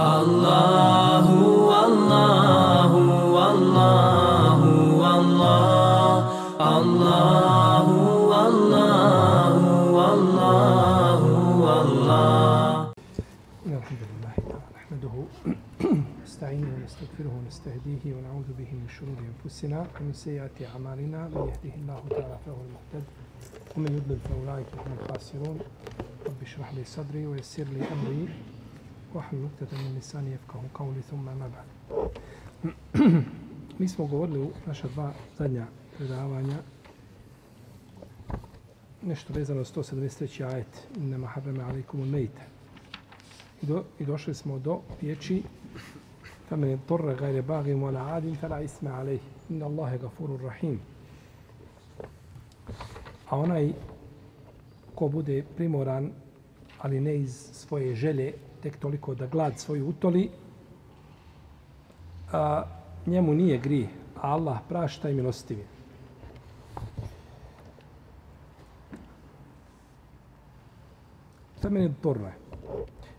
Allahu, Allahu, Allah, Allahu, Allahu, Allahu, Allah. إن الحمد لله نحمده نستعينه ونستغفره ونستهديه ونعوذ به من شرور أنفسنا ومن سيئات أعمالنا من يهده الله تعالى فهو المهتد ومن يضلل فأولئك هم الخاسرون رب اشرح لي صدري ويسر لي أمري واحلل عقدة من لساني يفقهوا قولي ثم ما بعد Mi smo govorili u naša dva zadnja predavanja nešto vezano s 173. ajet Innama harrama alaikum mejte. I, do, I došli smo do riječi فمن اضطر غير باغ ولا عاد فلا اسم عليه إن الله غفور رحيم a onaj ko bude primoran ali ne iz svoje želje tek toliko da glad svoju utoli a, njemu nije grije a Allah prašta i milostivi to meni je.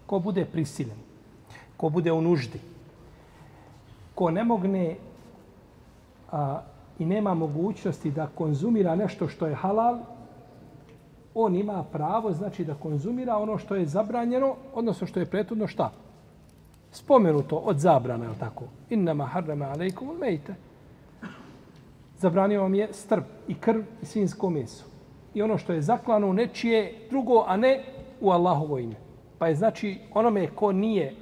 ko bude prisiljen ko bude u nuždi ko ne mogne a, i nema mogućnosti da konzumira nešto što je halal, on ima pravo, znači da konzumira ono što je zabranjeno, odnosno što je pretudno šta? Spomenuto od zabrana, je tako? Innama harrama alaikum ulmejte. Zabranio vam je strb i krv i svinsko meso. I ono što je zaklano u nečije drugo, a ne u Allahovo ime. Pa je znači onome ko nije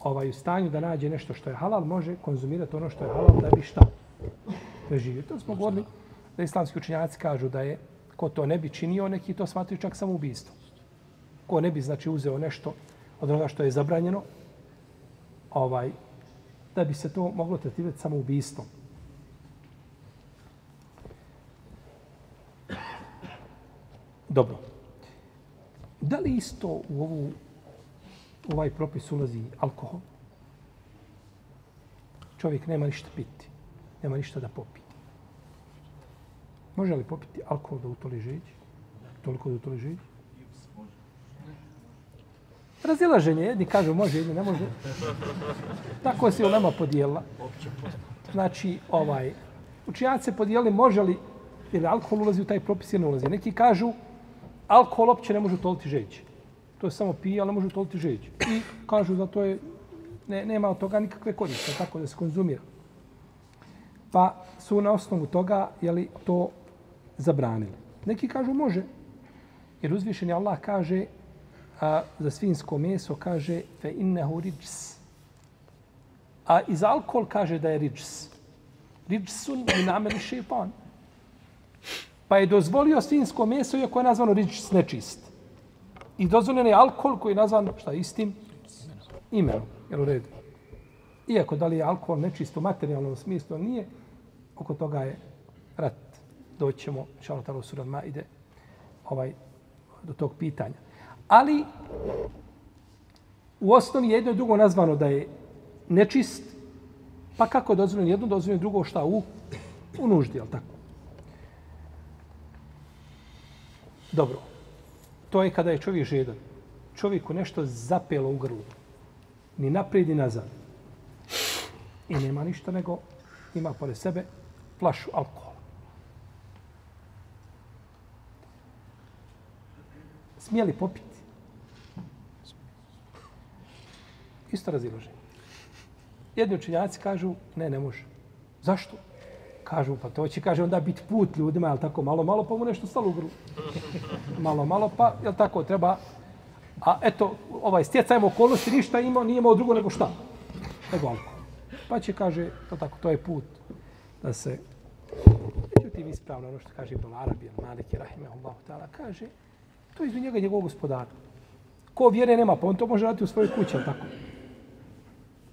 ovaj, u stanju da nađe nešto što je halal, može konzumirati ono što je halal da bi šta preživio. To smo govorili da islamski učenjaci kažu da je ko to ne bi činio, neki to smatruju čak samoubistvo. Ko ne bi znači uzeo nešto od onoga što je zabranjeno, ovaj, da bi se to moglo tretirati samoubistvom. Dobro. Da li isto u ovu u ovaj propis ulazi alkohol? Čovjek nema ništa piti. Nema ništa da popije. Može li popiti alkohol da utoli žeđ? Toliko da utoli žeđ? Razilaženje. Jedni kažu može, jedni ne može. Tako se u nama podijela. Znači, ovaj, učinjaci se podijeli može li, jer alkohol ulazi u taj propis ili ne ulazi. Neki kažu, alkohol opće ne može utoliti žeđ. To je samo pije, ali ne može utoliti žeđ. I kažu da to je, ne, nema od toga nikakve koriste, tako da se konzumira. Pa su na osnovu toga jeli, to zabranili. Neki kažu može. Jer uzvišeni Allah kaže a, za svinsko meso kaže fe innehu riđs. A i za alkohol kaže da je riđs. Riđsun min ameli šeitan. Pa je dozvolio svinsko meso iako je nazvano riđs nečist. I dozvoljen je alkohol koji je nazvan šta istim imenom. Jel u redu? Iako da li je alkohol nečist u materijalnom smislu, nije, oko toga je rat. Doćemo, šalo talo suradma, ide ovaj, do tog pitanja. Ali, u osnovi jedno i drugo nazvano da je nečist, pa kako dozvoljeno jedno, dozvoljeno drugo šta u, u nuždi, jel tako? Dobro. To je kada je čovjek žedan. Čovjeku nešto zapelo u grlu. Ni naprijed, ni nazad. I nema ništa nego ima pored sebe flašu alkohola. Smijeli popiti? Isto raziloženje. Jedni učinjaci kažu, ne, ne može. Zašto? Kažu, pa to će, kaže, onda biti put ljudima, jel tako, malo, malo, pa mu nešto stalo u grlu. Malo, malo, pa, jel tako, treba... A eto, ovaj, stjecajem okolnosti, ništa imao, nije imao drugo nego šta? Nego alkohol. Pa će, kaže, to tako, to je put da se... Međutim, ispravno ono što kaže Ibn Arabi, Malik i Rahimahullah ta'ala, kaže, to je iz njega njegovog gospodara. Ko vjere nema, pa on to može raditi u svojoj kući, ali tako?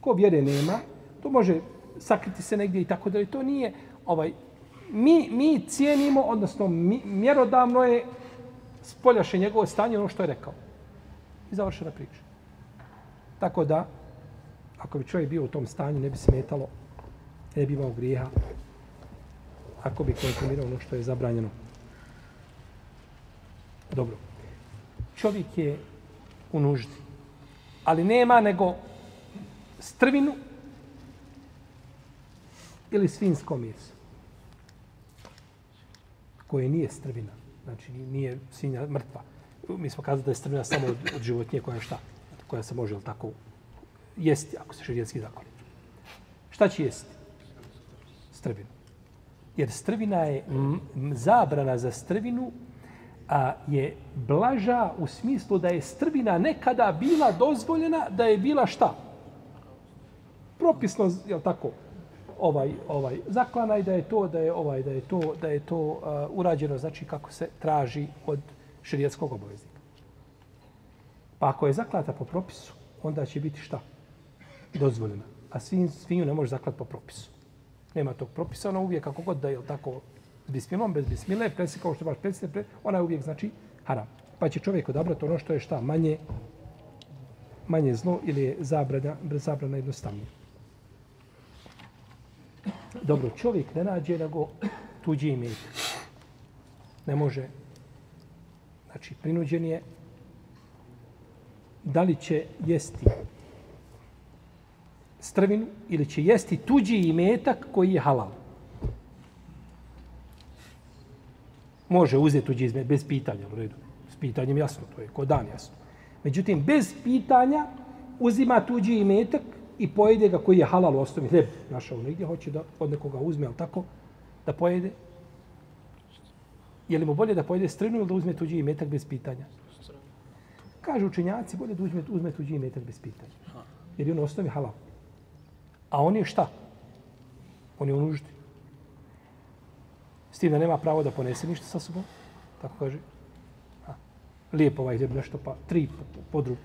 Ko vjere nema, to može sakriti se negdje i tako dalje. to nije ovaj mi, mi cijenimo, odnosno mi, mjerodavno je spoljaše njegovo stanje ono što je rekao. I završena priča. Tako da, ako bi čovjek bio u tom stanju, ne bi se metalo, ne bi imao grijeha, ako bi konzumirao ono što je zabranjeno. Dobro. Čovjek je u nuždi. Ali nema nego strvinu ili svinsko meso koje nije strvina. Znači, nije svinja mrtva. Mi smo kazali da je strvina samo od, od životinje koja je šta? Koja se može, tako, jesti, ako se širijetski zakoni. Šta će jesti? Strvinu. Jer strvina je m, zabrana za strvinu a je blaža u smislu da je strvina nekada bila dozvoljena da je bila šta? Propisno, je tako, ovaj ovaj zaklana i da je to da je ovaj da je to da je to uh, urađeno znači kako se traži od šerijatskog obaveznika. Pa ako je zaklata po propisu, onda će biti šta? Dozvoljena. A svin, svinju ne može zaklati po propisu. Nema tog propisa, ona uvijek kako god da je tako s bismilom, bez bismile, presi kao što baš presi, pre, ona je uvijek znači haram. Pa će čovjek odabrati ono što je šta manje manje zlo ili je zabrana, zabrana jednostavnije. Dobro, čovjek ne nađe nego tuđi imet. Ne može. Znači, prinuđen je da li će jesti strvinu ili će jesti tuđi imetak koji je halal. Može uzeti tuđi izmet bez pitanja, u redu. S pitanjem jasno, to je kod dan jasno. Međutim, bez pitanja uzima tuđi imetak i pojede ga koji je halal u osnovi hljeb našao negdje, hoće da od nekoga uzme, ali tako, da pojede. Je li mu bolje da pojede strinu ili da uzme tuđi imetak bez pitanja? Kažu učenjaci, bolje da uzme, uzme tuđi imetak bez pitanja. Jer je on u osnovi halal. A on je šta? On je u nuždi. S tim da nema pravo da ponese ništa sa sobom. Tako kaže. A, lijepo ovaj hljeb nešto, pa tri podrup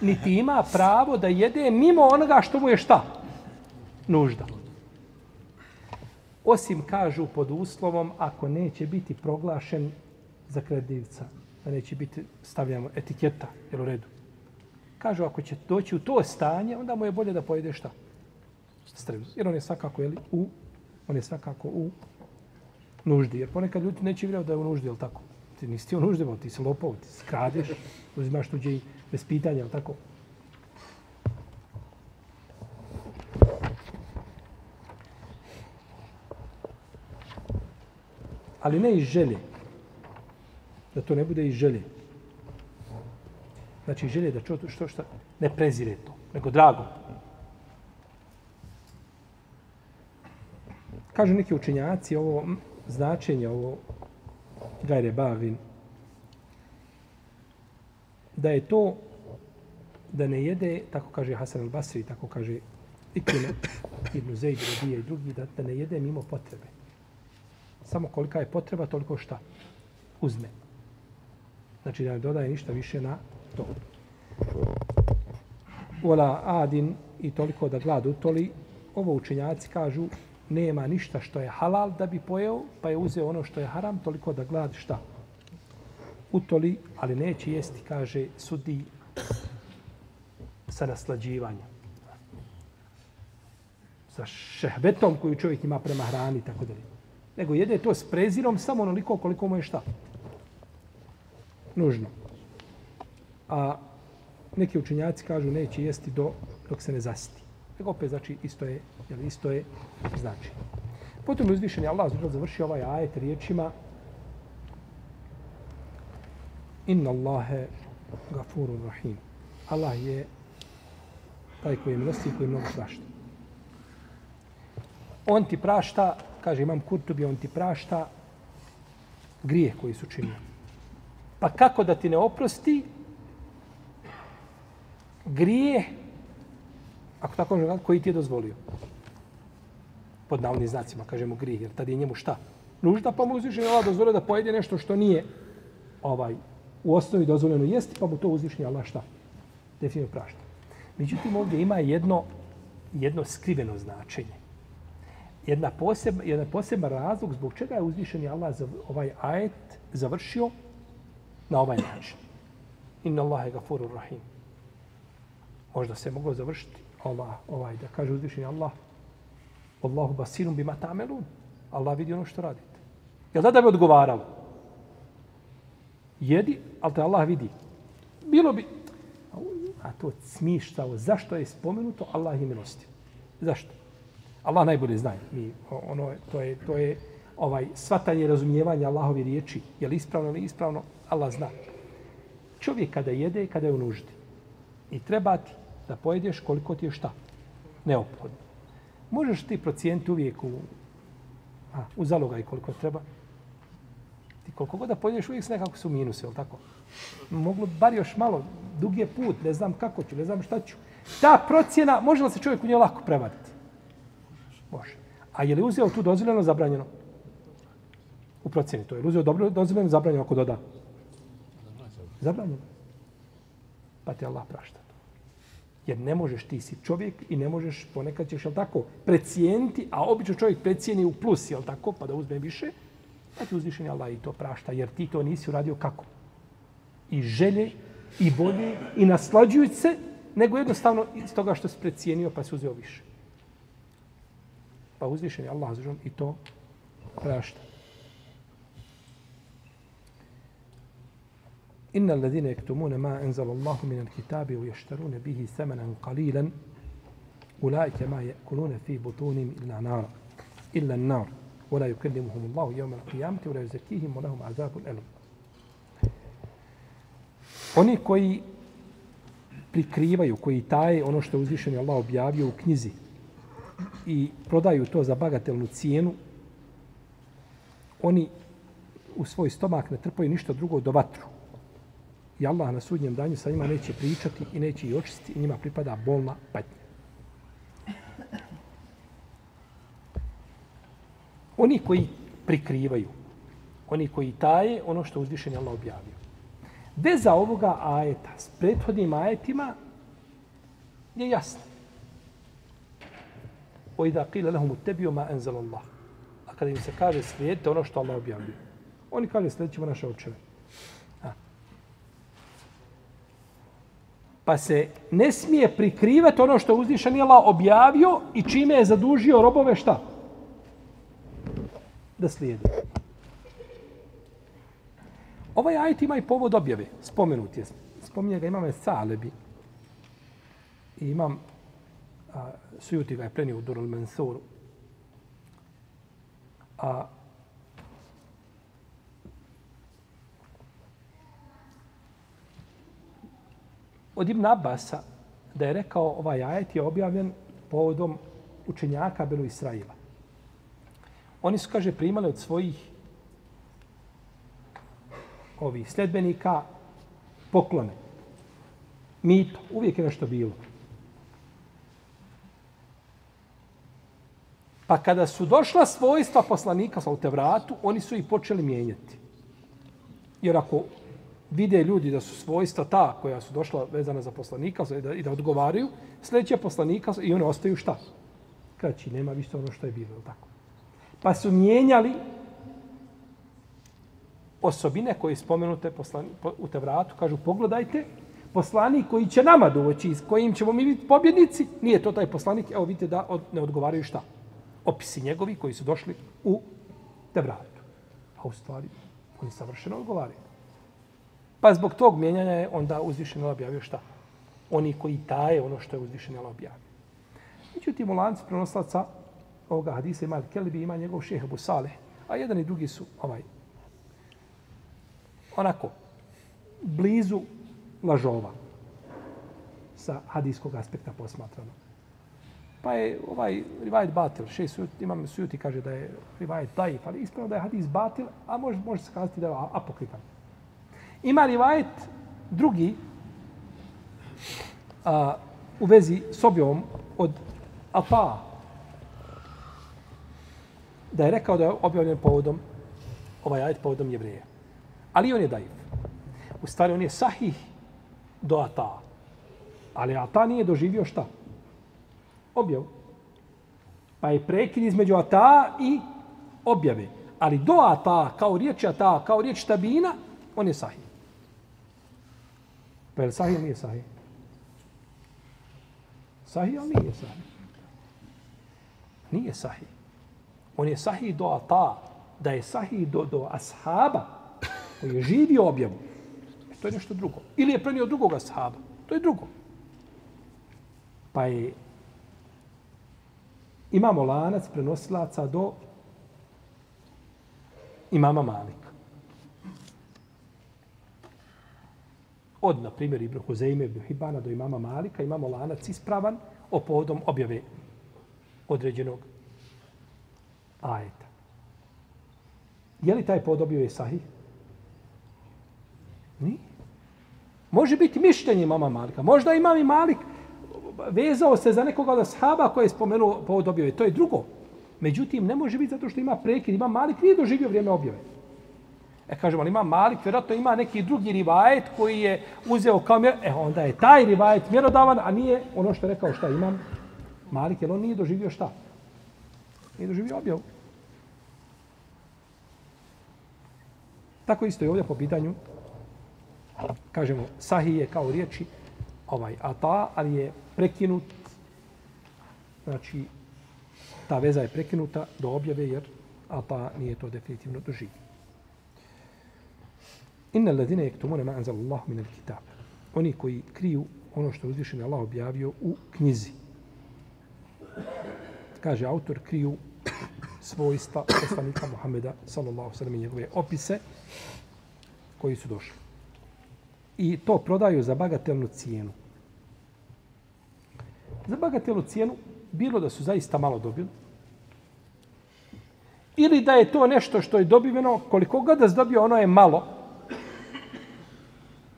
niti ima pravo da jede mimo onoga što mu je šta? Nužda. Osim, kažu, pod uslovom, ako neće biti proglašen za kredivca, da neće biti stavljamo etiketa, jel u redu. Kažu, ako će doći u to stanje, onda mu je bolje da pojede šta? Strevnu. Jer on je svakako, jel, u, on je svakako u nuždi. Jer ponekad ljudi neće vjerovati da je u nuždi, jel tako? Ti nisi ti u nuždi, ti si lopov, ti skradeš, uzimaš tuđe i bez pitanja, tako? Ali ne iz želje. Da to ne bude iz želje. Znači želje da čovjek što šta, ne prezire to, nego drago. Kažu neki učenjaci ovo značenje ovo gajre bavin da je to da ne jede, tako kaže Hasan al-Basri, tako kaže Ikrime, Ibn Zaid, Rabija i drugi, da, da ne jede mimo potrebe. Samo kolika je potreba, toliko šta uzme. Znači da ne dodaje ništa više na to. Ola adin i toliko da glad utoli, ovo učenjaci kažu nema ništa što je halal da bi pojeo, pa je uzeo ono što je haram, toliko da glad šta? utoli, ali neće jesti, kaže, sudi sa naslađivanjem. Sa šehbetom koju čovjek ima prema hrani, tako da Nego jede to s prezirom samo onoliko koliko mu je šta. Nužno. A neki učinjaci kažu neće jesti do, dok se ne zasiti. Nego opet znači isto je, jel, isto je znači. Potom je uzvišen Allah završio ovaj ajet riječima Inna Allahe gafurun rahim. Allah je taj koji je milosti koji je mnogo prašta. On ti prašta, kaže imam Kurtubi, on ti prašta grije koji su činili. Pa kako da ti ne oprosti grije, ako tako može koji ti je dozvolio? Pod navodnim znacima, kažemo grih, jer tad je njemu šta? Nužda pa mu uzviše Allah dozvolio da pojede nešto što nije ovaj u osnovi dozvoljeno jesti, pa mu to uzvišnji Allah šta? Definitivno prašta. Međutim, ovdje ima jedno, jedno skriveno značenje. Jedna posebna, jedan poseban razlog zbog čega je uzvišeni Allah za ovaj ajet završio na ovaj način. Inna Allahe gafurur rahim. Možda se moglo završiti Allah, ovaj, da kaže uzvišeni Allah Allahu basirum bima tamelun. Allah vidi ono što radite. Jel da da bi odgovaralo? jedi, ali te Allah vidi. Bilo bi, A to smištao, Zašto je spomenuto? Allah je milostiv. Zašto? Allah najbolje zna. Mi, ono, to je, to je ovaj svatanje razumijevanja Allahove riječi. Je li ispravno ili ispravno? Allah zna. Čovjek kada jede, kada je u nuždi. I treba ti da pojedeš koliko ti je šta? Neophodno. Možeš ti procijeniti uvijek u, a, u zalogaj koliko treba? Ti koliko god da pojedeš, uvijek se nekako su minuse, jel tako? Moglo bar još malo, dug je put, ne znam kako ću, ne znam šta ću. Ta procjena, može li se čovjek u nje lako prevariti? Može. A je li uzeo tu dozvoljeno, zabranjeno? U procjeni to je. Uzeo dobro, dozvoljeno, zabranjeno ako doda? Zabranjeno. Pa ti Allah prašta. Jer ne možeš, ti si čovjek i ne možeš, ponekad ćeš, jel tako, precijeniti, a obično čovjek precijeni u plus, jel tako, pa da uzme više, pa ti uzvišen Allah i to prašta, jer ti to nisi uradio kako? I želje, i volje, i naslađujući se, nego jednostavno iz toga što si precijenio, pa si uzeo više. Pa uzvišen je Allah i to prašta. إن الذين يكتمون ما أنزل الله من الكتاب ويشترون به ثمنا قليلا أولئك ما يأكلون في بطونهم إلا نار إلا النار ولا يكلمهم الله يوم القيامة ولا يزكيهم ولهم عذاب أليم Oni koji prikrivaju, koji taje ono što je uzvišen Allah objavio u knjizi i prodaju to za bagatelnu cijenu, oni u svoj stomak ne trpaju ništa drugo do vatru. I Allah na sudnjem danju sa njima neće pričati i neće ih očistiti i njima pripada bolna patnja. Oni koji prikrivaju, oni koji taje ono što uzvišen je Allah objavio. Veza ovoga ajeta s prethodnim ajetima je jasna. O idha qila lahum utebio ma enzal Allah. A kada im se kaže slijedite ono što Allah objavio. Oni kaže slijedit ćemo naše očeve. Pa se ne smije prikrivati ono što je uzvišen Allah objavio i čime je zadužio robove šta? Da slijedi. Ovaj ajet ima i povod objave. Spomenut je. Spominje ga imame Salebi. I imam a, Sujuti ga je prenio u Durul Mansuru. A od Ibn Abasa da je rekao ovaj ajet je objavljen povodom učenjaka Benu Israila. Oni su, kaže, primali od svojih ovih sledbenika poklone. Mito. Uvijek je nešto bilo. Pa kada su došla svojstva poslanika sa u Tevratu, oni su ih počeli mijenjati. Jer ako vide ljudi da su svojstva ta koja su došla vezana za poslanika i da, i da odgovaraju, sljedeće poslanika i one ostaju šta? Kraći, nema više ono što je bilo, tako. Pa su mijenjali osobine koje spomenute poslani, po, u Tevratu, kažu pogledajte, poslanik koji će nama doći, s kojim ćemo mi biti pobjednici, nije to taj poslanik, evo vidite da od, ne odgovaraju šta? Opisi njegovi koji su došli u Tevratu. A u stvari, oni savršeno odgovaraju. Pa zbog tog mijenjanja je onda uzvišen Allah objavio šta? Oni koji taje ono što je uzvišen Allah objavio. Međutim, u lancu prenoslaca ovoga hadisa ima Kelbi, ima njegov šehe Busale, a jedan i drugi su ovaj, onako, blizu lažova sa hadijskog aspekta posmatrano. Pa je ovaj rivajet batil, še sujuti, imam sujuti kaže da je rivajet daif, ali ispravno da je hadis batil, a može, može se kazati da je apokrifan. Ima rivajet drugi a, u vezi s objavom od Ata da je rekao da je objavljen povodom ovaj ajet povodom jevreja. Ali on je daif. U stvari on je sahih do Ata. Ali Ata nije doživio šta? Objav. Pa je prekid između Ata i objave. Ali do Ata, kao riječ Ata, kao riječ Tabina, on je sahih. Pa je sahih ili nije sahih? Sahih ili nije sahih? Nije sahih. On je sahih do ata, da je sahih do, do ashaba, koji je živio objavu. E, to je nešto drugo. Ili je prenio drugog ashaba. To je drugo. Pa je imamo lanac prenosilaca do imama Malika. Od, na primjer, Ibn Huzeime, Ibn Hibana do imama Malika imamo lanac ispravan o povodom objave određenog ajeta. Je li taj povod objave sahih? Nije. Može biti mišljenje imama Malika. Možda imam i Malik vezao se za nekoga od ashaba koji je spomenuo povod objave. To je drugo. Međutim, ne može biti zato što ima prekid. Ima Malik nije doživio vrijeme objave. E, kažemo, ali ima Malik, vjerojatno ima neki drugi rivajet koji je uzeo kao mjer... E, onda je taj rivajet mjerodavan, a nije ono što je rekao šta imam. Malik, jer on nije doživio šta? Nije doživio objavu. Tako isto je ovdje po pitanju, kažemo, sahih je kao riječi, ovaj ata, ali je prekinut, znači, ta veza je prekinuta do objave, jer ata nije to definitivno doživio. Inna ladine jektumune ma anzal Allah min kitab. Oni koji kriju ono što je uzvišen Allah objavio u knjizi. Kaže autor, kriju svojstva poslanika Muhameda sallallahu sallam i njegove opise koji su došli. I to prodaju za bagatelnu cijenu. Za bagatelnu cijenu bilo da su zaista malo dobili, ili da je to nešto što je dobiveno, koliko god da se dobio, ono je malo,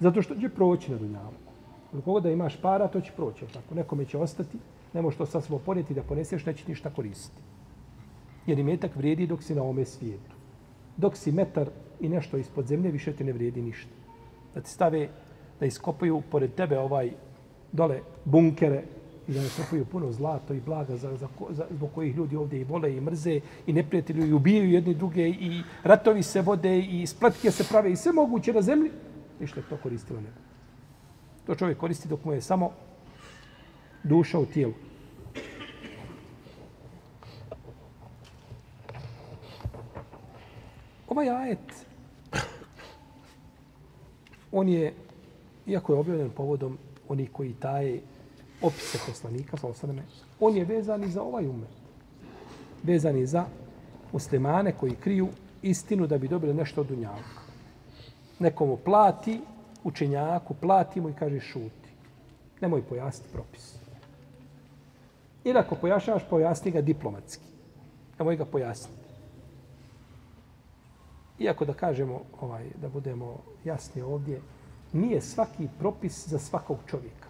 zato što će proći na dunjavu. Koliko da imaš para, to će proći. Tako. Nekome će ostati, ne možeš to sa svoj ponijeti da poneseš, neće ništa koristiti. Jer i metak vrijedi dok si na ome svijetu. Dok si metar i nešto ispod zemlje, više ti ne vrijedi ništa. Da ti stave, da iskopaju pored tebe ovaj dole bunkere i da ne iskopaju puno zlato i blaga za, za, za, zbog kojih ljudi ovdje i vole i mrze i neprijatelju i ubijaju jedni druge i ratovi se vode i spletke se prave i sve moguće na zemlji ništa to koristilo ne. To čovjek koristi dok mu je samo duša u tijelu. Ovaj ajet, on je, iako je objavljen povodom onih koji taje opise poslanika, sa osaname, on je vezan i za ovaj umet. Vezan i za muslimane koji kriju istinu da bi dobili nešto od dunjavka. Nekomu plati, učenjaku, plati mu i kaže šuti. Nemoj pojasniti propis. Ili ako pojašnjavaš, pojasni ga diplomatski. Nemoj ga pojasniti. Iako da kažemo, ovaj, da budemo jasni ovdje, nije svaki propis za svakog čovjeka.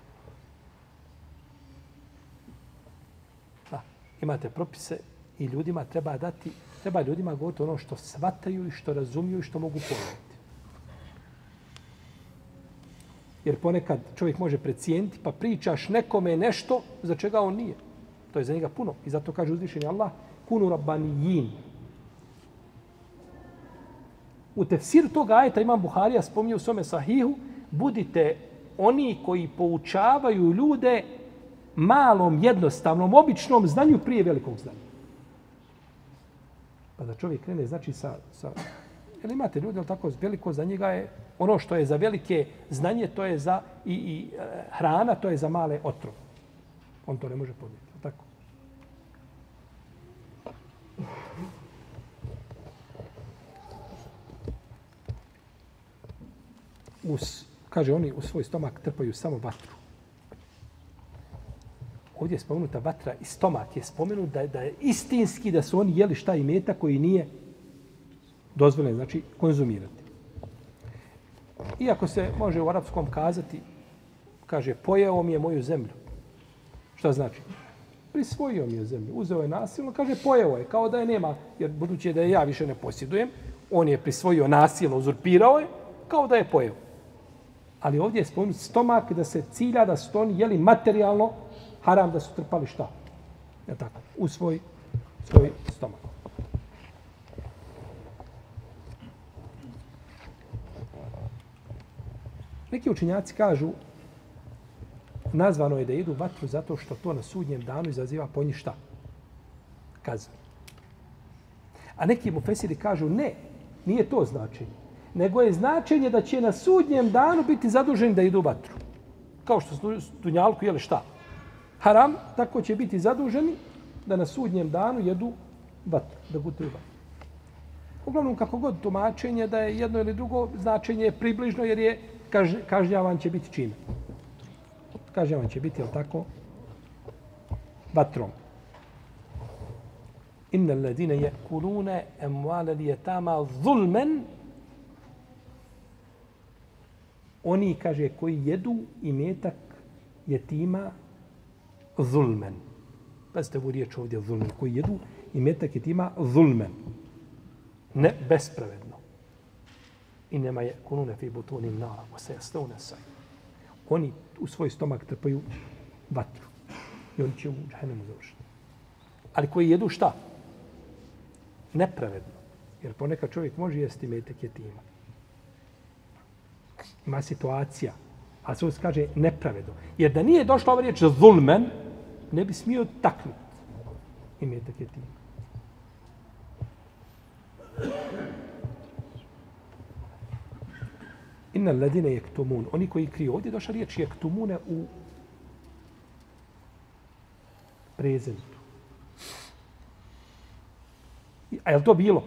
Da, imate propise i ljudima treba dati, treba ljudima govoriti ono što svataju i što razumiju i što mogu pojaviti. Jer ponekad čovjek može precijeniti pa pričaš nekome nešto za čega on nije. To je za njega puno. I zato kaže uzvišenje Allah, kunu rabbanijin, U tefsir tog ajeta imam Buharija spomnio u svome sahihu, budite oni koji poučavaju ljude malom, jednostavnom, običnom znanju prije velikog znanja. Pa da čovjek krene, znači, sa... sa Jer imate ljudi, ali tako, veliko za njega je ono što je za velike znanje, to je za i, i e, hrana, to je za male otrov. On to ne može podnijeti. Tako. us, kaže oni, u svoj stomak trpaju samo vatru. Ovdje je spomenuta vatra i stomak je spomenut da, da je istinski da su oni jeli šta i meta koji nije dozvoljeno, znači konzumirati. Iako se može u arapskom kazati, kaže, pojeo mi je moju zemlju. Šta znači? Prisvojio mi je zemlju. Uzeo je nasilno, kaže, pojeo je, kao da je nema, jer budući da je ja više ne posjedujem, on je prisvojio nasilno, uzurpirao je, kao da je pojeo. Ali ovdje je spomenut stomak da se cilja da su oni jeli materijalno haram da su trpali šta? Ja tako, u svoj, svoj stomak. Neki učinjaci kažu nazvano je da idu vatru zato što to na sudnjem danu izaziva po njih šta? Kaznu. A neki mu fesiri kažu ne, nije to značenje nego je značenje da će na sudnjem danu biti zaduženi da idu u vatru. Kao što su Dunjalku jeli šta? haram, tako će biti zaduženi da na sudnjem danu jedu vatru, da gutaju vatru. Uglavnom, kako god tumačenje da je jedno ili drugo, značenje je približno jer je kaž, kažnjavan će biti čime. Kažnjavan će biti, jel tako, vatrom. Inna alladine je kulune emuale lijetama zulmen oni, kaže, koji jedu i metak jetima zulmen. Pazite ovu riječ ovdje, zulmen. Koji jedu i metak jetima zulmen. Ne bespravedno. Inema je kunune fi butunim nara, o se jastovne saj. Oni u svoj stomak trpaju vatru. I oni će u džahennemu završiti. Ali koji jedu šta? Nepravedno. Jer ponekad čovjek može jesti metak jetima ima situacija, a se kaže nepravedno. Jer da nije došla ova riječ zulmen, ne bi smio taknuti. I metak je tako tim. Inna ladine jektumun. Oni koji kriju. Ovdje je došla riječ jektumune u prezentu. A je to bilo?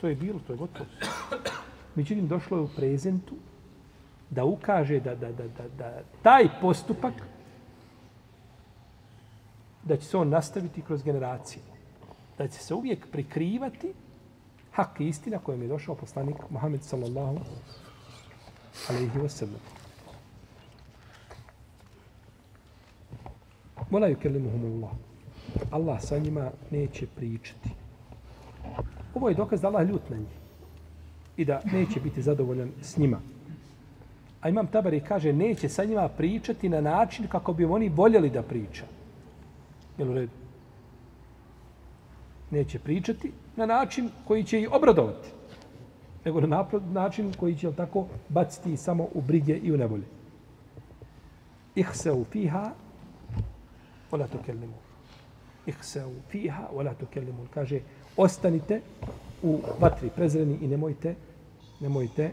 To je bilo, to je gotovo. Međutim, došlo je u prezentu da ukaže da, da, da, da, da taj postupak da će se on nastaviti kroz generacije. Da će se uvijek prikrivati hak i istina kojom je došao poslanik Muhammed sallallahu alaihi wa sallam. Mola ju Allah. Allah sa njima neće pričati. Ovo je dokaz da Allah ljut na njih i da neće biti zadovoljan s njima. A imam Tabari kaže, neće sa njima pričati na način kako bi oni voljeli da priča. Jel u redu? Neće pričati na način koji će ih obradovati. Nego na način koji će tako baciti samo u brige i u nevolje. Ih se u fiha, ola to kellimu. Ih se u fiha, ola to kellimu. Kaže, ostanite u vatri prezreni i nemojte nemojte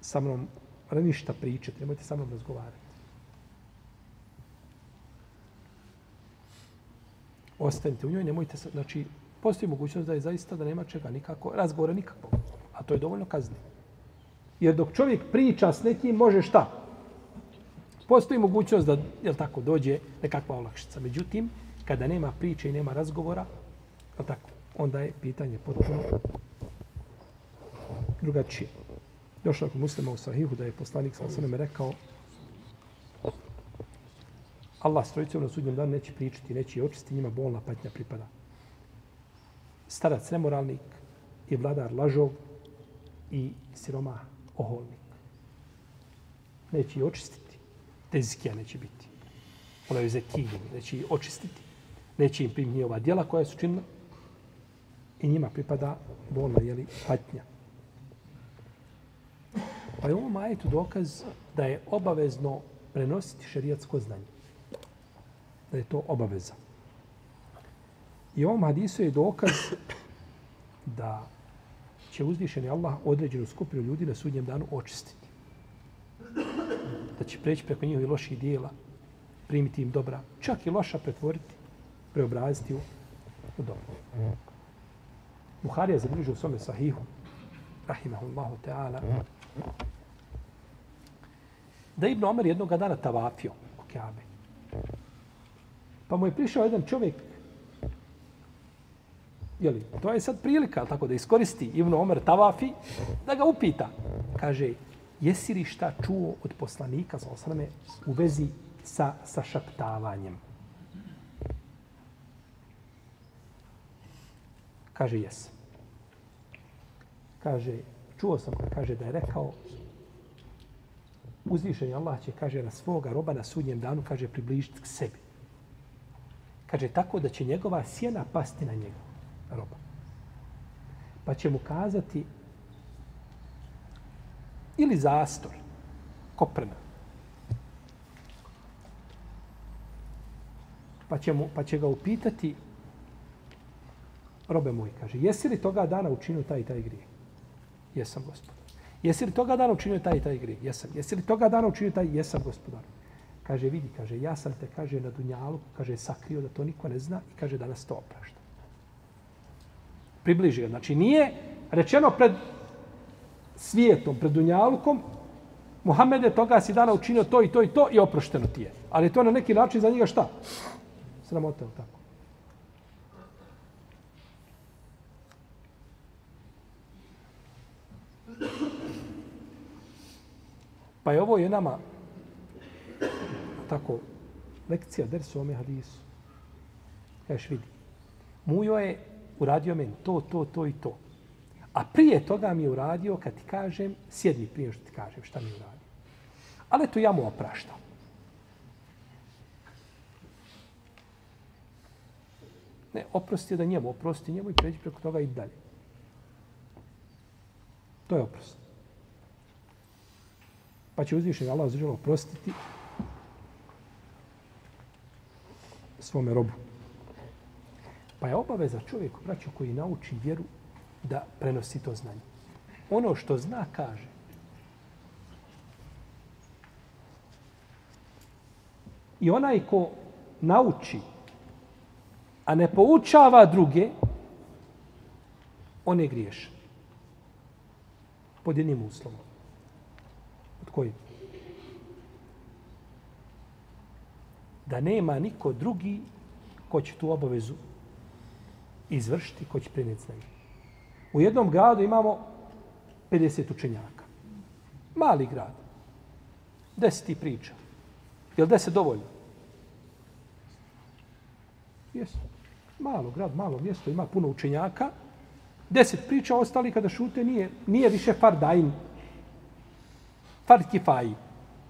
sa mnom ništa pričati, nemojte sa mnom razgovarati. Ostanite u njoj, nemojte znači, postoji mogućnost da je zaista da nema čega nikako, razgovora nikako. A to je dovoljno kazni. Jer dok čovjek priča s nekim, može šta? Postoji mogućnost da, jel tako, dođe nekakva olakšica. Međutim, kada nema priče i nema razgovora, jel tako, onda je pitanje potpuno drugačije. Došlo kod muslima u sahihu da je poslanik sa osanem rekao Allah strojice na sudnjem danu neće pričati, neće očistiti, njima bolna patnja pripada. Starac nemoralnik i vladar lažov i siroma oholnik. Neće očistiti. Tezikija neće biti. Ona je zekijin, neće očistiti. Neće im primiti ova djela koja su činila i njima pripada bolna jeli, patnja. Pa je ovo majetu dokaz da je obavezno prenositi šerijatsko znanje. Da je to obaveza. I ovom hadisu je dokaz da će uzvišeni Allah određenu skupinu ljudi na sudnjem danu očistiti. Da će preći preko njihovi loših dijela, primiti im dobra, čak i loša pretvoriti, preobraziti u, u dobro. Buhari je zabilježio u svome sahihu, rahimahullahu ta'ala, da Ibn Omer jednog dana tavafio u Kjabe. Pa mu je prišao jedan čovjek, jeli, to je sad prilika, tako da iskoristi Ibn Omer tavafi, da ga upita. Kaže, jesi li šta čuo od poslanika za osrame u vezi sa, sa šaptavanjem? Kaže, jes. Kaže, čuo sam ga, kaže da je rekao uzvišeni Allah će, kaže, na svoga roba na sudnjem danu, kaže, približiti k sebi. Kaže, tako da će njegova sjena pasti na njega, roba. Pa će mu kazati ili zastor, koprena. Pa će, mu, pa će ga upitati robe moj, kaže, jesi li toga dana učinio taj i taj grijeh? Jesam, gospodar. Jesi li toga dana učinio taj i taj grijeh? Jesam. Jesi li toga dana učinio taj? Jesam, gospodar. Kaže, vidi, kaže, ja sam te, kaže, na Dunjalu, kaže, sakrio da to niko ne zna i kaže, danas to oprašta. Približi ga. Znači, nije rečeno pred svijetom, pred Dunjalukom, Muhammed je toga si dana učinio to i to i to i oprošteno ti je. Ali je to na neki način za njega šta? Sramota je tako. Pa je ovo je nama tako lekcija dersu ome hadisu. Kažeš vidi. Mujo je uradio meni to, to, to i to. A prije toga mi je uradio kad ti kažem, sjedni prije što ti kažem šta mi je uradio. Ali to ja mu opraštam. Ne, oprosti je da njemu, oprosti njemu i pređi preko toga i dalje. To je oprost. Pa će uzvišenje Allah zađelo oprostiti svome robu. Pa je obaveza čovjeku, braću, koji nauči vjeru, da prenosi to znanje. Ono što zna, kaže. I onaj ko nauči, a ne poučava druge, on je griješan. Pod jednim uslovom. Od kojim? Da nema niko drugi ko će tu obavezu izvršiti, ko će prenijeti znanje. U jednom gradu imamo 50 učenjaka. Mali grad. Deset ti priča. Je li deset dovoljno? Jesu. Malo grad, malo mjesto, ima puno učenjaka. Deset priča, ostali kada šute nije, nije više fardajn. Fard kifaji.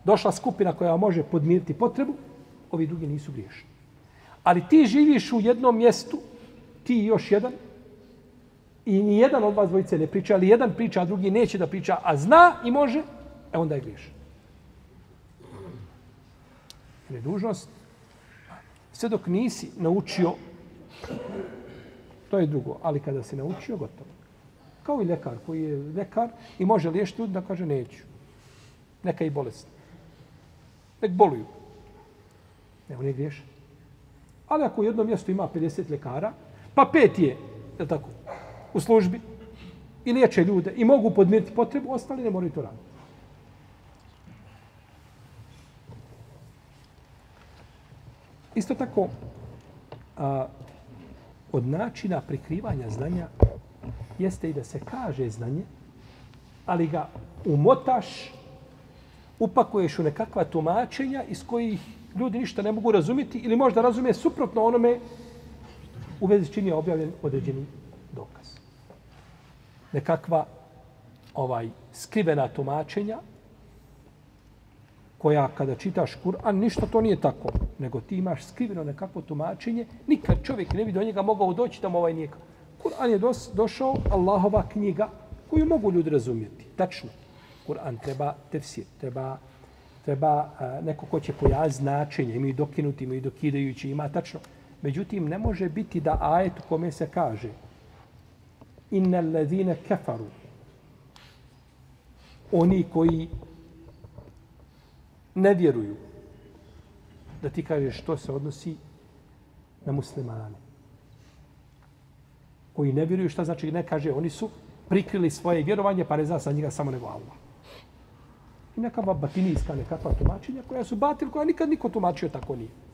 Došla skupina koja može podmiriti potrebu, ovi drugi nisu griješni. Ali ti živiš u jednom mjestu, ti još jedan, i ni jedan od vas dvojice ne priča, ali jedan priča, a drugi neće da priča, a zna i može, e onda je griješan. Jer je dužnost, sve dok nisi naučio, to je drugo, ali kada si naučio, gotovo. Kao i lekar koji je lekar i može liješiti ljudi da kaže neću. Neka i bolest. Nek boluju. Ne, on je griješan. Ali ako u jednom mjestu ima 50 lekara, pa pet je, je tako, u službi i liječe ljude i mogu podmiriti potrebu, ostali ne moraju to raditi. Isto tako, a, od načina prikrivanja znanja jeste i da se kaže znanje, ali ga umotaš, upakuješ u nekakva tumačenja iz kojih ljudi ništa ne mogu razumjeti ili možda razumije suprotno onome u vezi čini je objavljen određeni dokaz nekakva ovaj skrivena tumačenja koja kada čitaš Kur'an, ništa to nije tako, nego ti imaš skriveno nekakvo tumačenje, nikad čovjek ne bi do njega mogao doći da ovaj nije. Kur'an je dos, došao, Allahova knjiga, koju mogu ljudi razumjeti. Tačno. Kur'an treba tefsir, treba, treba a, neko ko će pojaviti značenje, imaju dokinuti, imaju dokidajući, ima tačno. Međutim, ne može biti da ajet u kome se kaže inna allazine kafaru. Oni koji ne vjeruju da ti kažeš što se odnosi na muslimane. Koji ne vjeruju šta znači ne kaže oni su prikrili svoje vjerovanje pa ne zna sa njega samo nego Allah. I neka batinijska nekakva tumačenja koja su batil koja nikad niko tumačio tako nije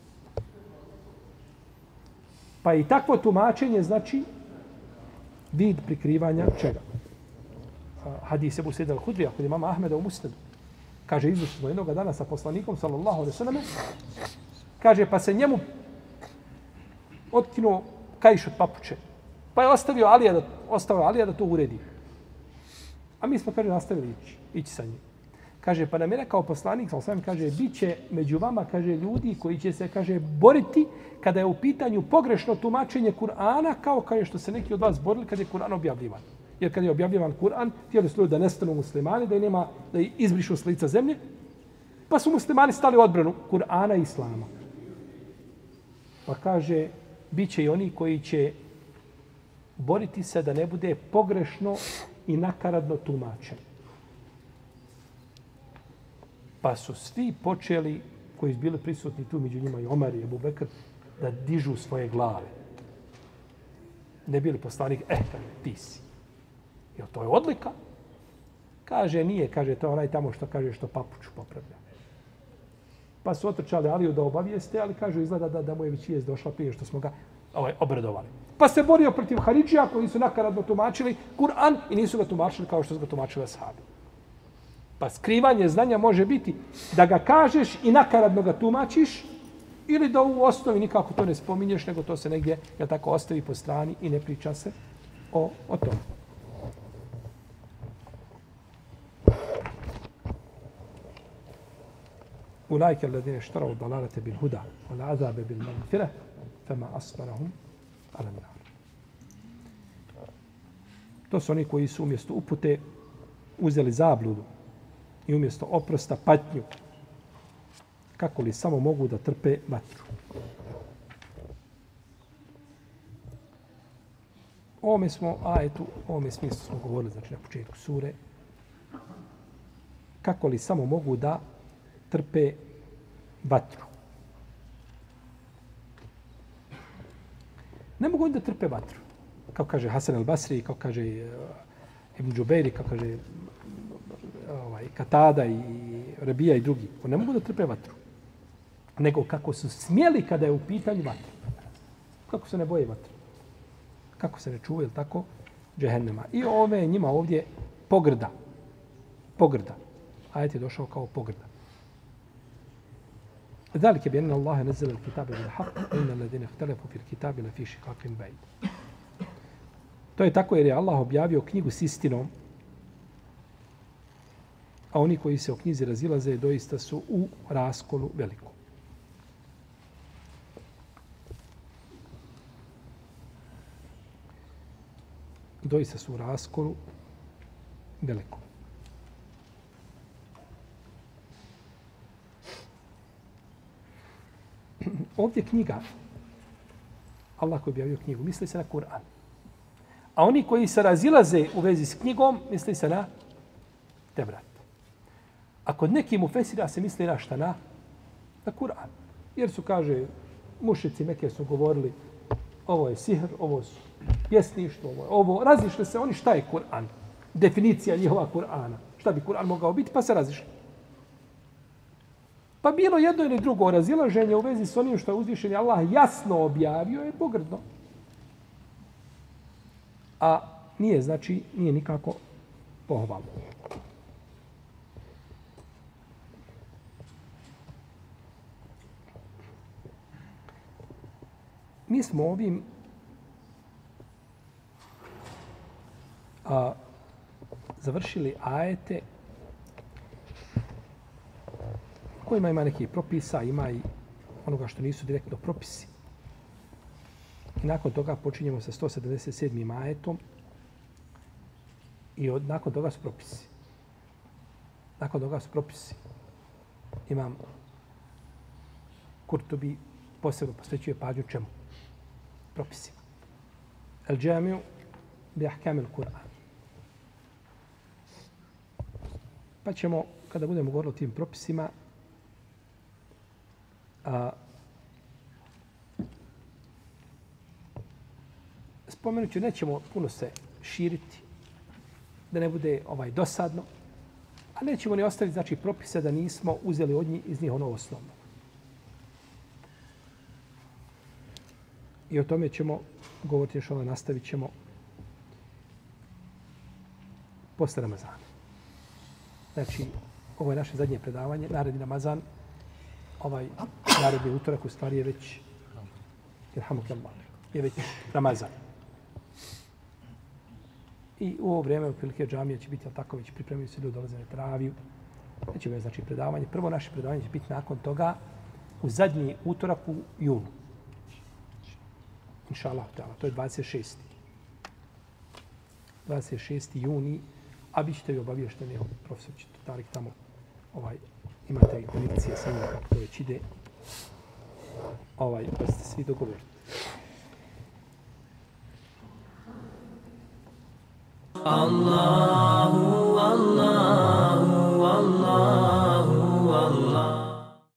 pa i takvo tumačenje znači vid prikrivanja čega? Hadis Ebu Sejid al-Hudrija kod imama Ahmeda u Musnedu. Kaže, izušli smo jednog dana sa poslanikom, sallallahu alaihi sallam, kaže, pa se njemu otkinuo kajš od papuče. Pa je ostavio Alija da, ostavio Alija da to uredi. A mi smo, kaže, nastavili ići, ići sa njim. Kaže, pa nam je rekao poslanik, sa osvijem, kaže, bit će među vama, kaže, ljudi koji će se, kaže, boriti kada je u pitanju pogrešno tumačenje Kur'ana, kao kaže što se neki od vas borili kada je Kur'an objavljivan. Jer kada je objavljivan Kur'an, htjeli su ljudi da nestanu muslimani, da, nema, da izbrišu s lica zemlje, pa su muslimani stali u odbranu Kur'ana i Islama. Pa kaže, bit će i oni koji će boriti se da ne bude pogrešno i nakaradno tumačeno. Pa su svi počeli koji su bili prisutni tu među njima i Omar i Abu Bekr, da dižu svoje glave. Ne bili poslanik, eh, kaže, ti si. Jel to je odlika? Kaže, nije, kaže, to je onaj tamo što kaže što papuču popravlja. Pa su otrčali Aliju da obavijeste, ali kažu izgleda da, da mu je već vijest došla prije što smo ga ovaj, obradovali. Pa se borio protiv Haridžija koji su nakaradno tumačili Kur'an i nisu ga tumačili kao što su ga tumačili ashabi. Pa skrivanje znanja može biti da ga kažeš i nakaradno ga tumačiš ili da u osnovi nikako to ne spominješ, nego to se negdje, ja tako, ostavi po strani i ne priča se o, o tom. Ulajke alladine štarao dalalate bil huda, ul azabe bil magfire, fema asbarahum ala nar. To su oni koji su umjesto upute uzeli zabludu i umjesto oprosta patnju. Kako li samo mogu da trpe vatru? O ovome smo, a eto, o ovome smislu smo govorili, znači na početku sure. Kako li samo mogu da trpe vatru? Ne mogu da trpe vatru. Kao kaže Hasan al-Basri, kao kaže eh, Ibn Džubeiri, kao kaže ovaj, Katada i Rabija i drugi. Oni ne mogu da trpe vatru. Nego kako su smjeli kada je u pitanju vatru. Kako se ne boje vatru. Kako se ne čuvaju, tako? Džehennema. I ove je njima ovdje pogrda. Pogrda. Ajet je došao kao pogrda. ذلك بأن الله نزل الكتاب بالحق وإن الذين اختلفوا في الكتاب لفي شقاق بعيد. To je tako jer je Allah objavio knjigu s istinom, a oni koji se o knjizi razilaze doista su u raskolu velikom. Doista su u raskolu velikom. Ovdje knjiga, Allah koji objavio knjigu, misli se na Kur'an. A oni koji se razilaze u vezi s knjigom, misli se na Tevrat. A kod neki mu fesira se misli na šta? Na, na Kur'an. Jer su, kaže, mušici neke su govorili ovo je sihr, ovo su pjesništvo, ovo je ovo. Razišli se oni šta je Kur'an. Definicija njihova Kur'ana. Šta bi Kur'an mogao biti, pa se razišli. Pa bilo jedno ili drugo razilaženje u vezi s onim što je uzvišen Allah jasno objavio je pogrdno. A nije, znači, nije nikako pohvalno. Mi smo ovim a, završili ajete kojima ima neki propisa, ima i onoga što nisu direktno propisi. I nakon toga počinjemo sa 177. ajetom i od, nakon toga su propisi. Nakon toga su propisi. Imam Kurtobi posebno posvećuje pađu čemu? Propisima. El džamiju bi ahkamil Kur'an. Pa ćemo, kada budemo govorili o tim propisima, a, spomenut ću, nećemo puno se širiti, da ne bude ovaj dosadno, a nećemo ni ostaviti znači, propise da nismo uzeli od njih iz njih ono osnovno. I o tome ćemo govoriti još ono, nastavit ćemo posle Ramazana. Znači, ovo je naše zadnje predavanje, naredni Ramazan, ovaj naredni utorak u stvari je već Irhamukallah, je već Ramazan. I u ovo vrijeme u prilike džamija će biti, tako već pripremili se ljudi dolaze na traviju. Neće biti znači predavanje. Prvo naše predavanje će biti nakon toga u zadnji utorak u junu. Inša Allah, to je 26. 26. juni, a bit ćete vi obavješteni, profesor će to tamo ovaj, imate i konekcije sa njim kako to već ide. Ovaj, pa ste svi dogovorili. Allahu, Allahu.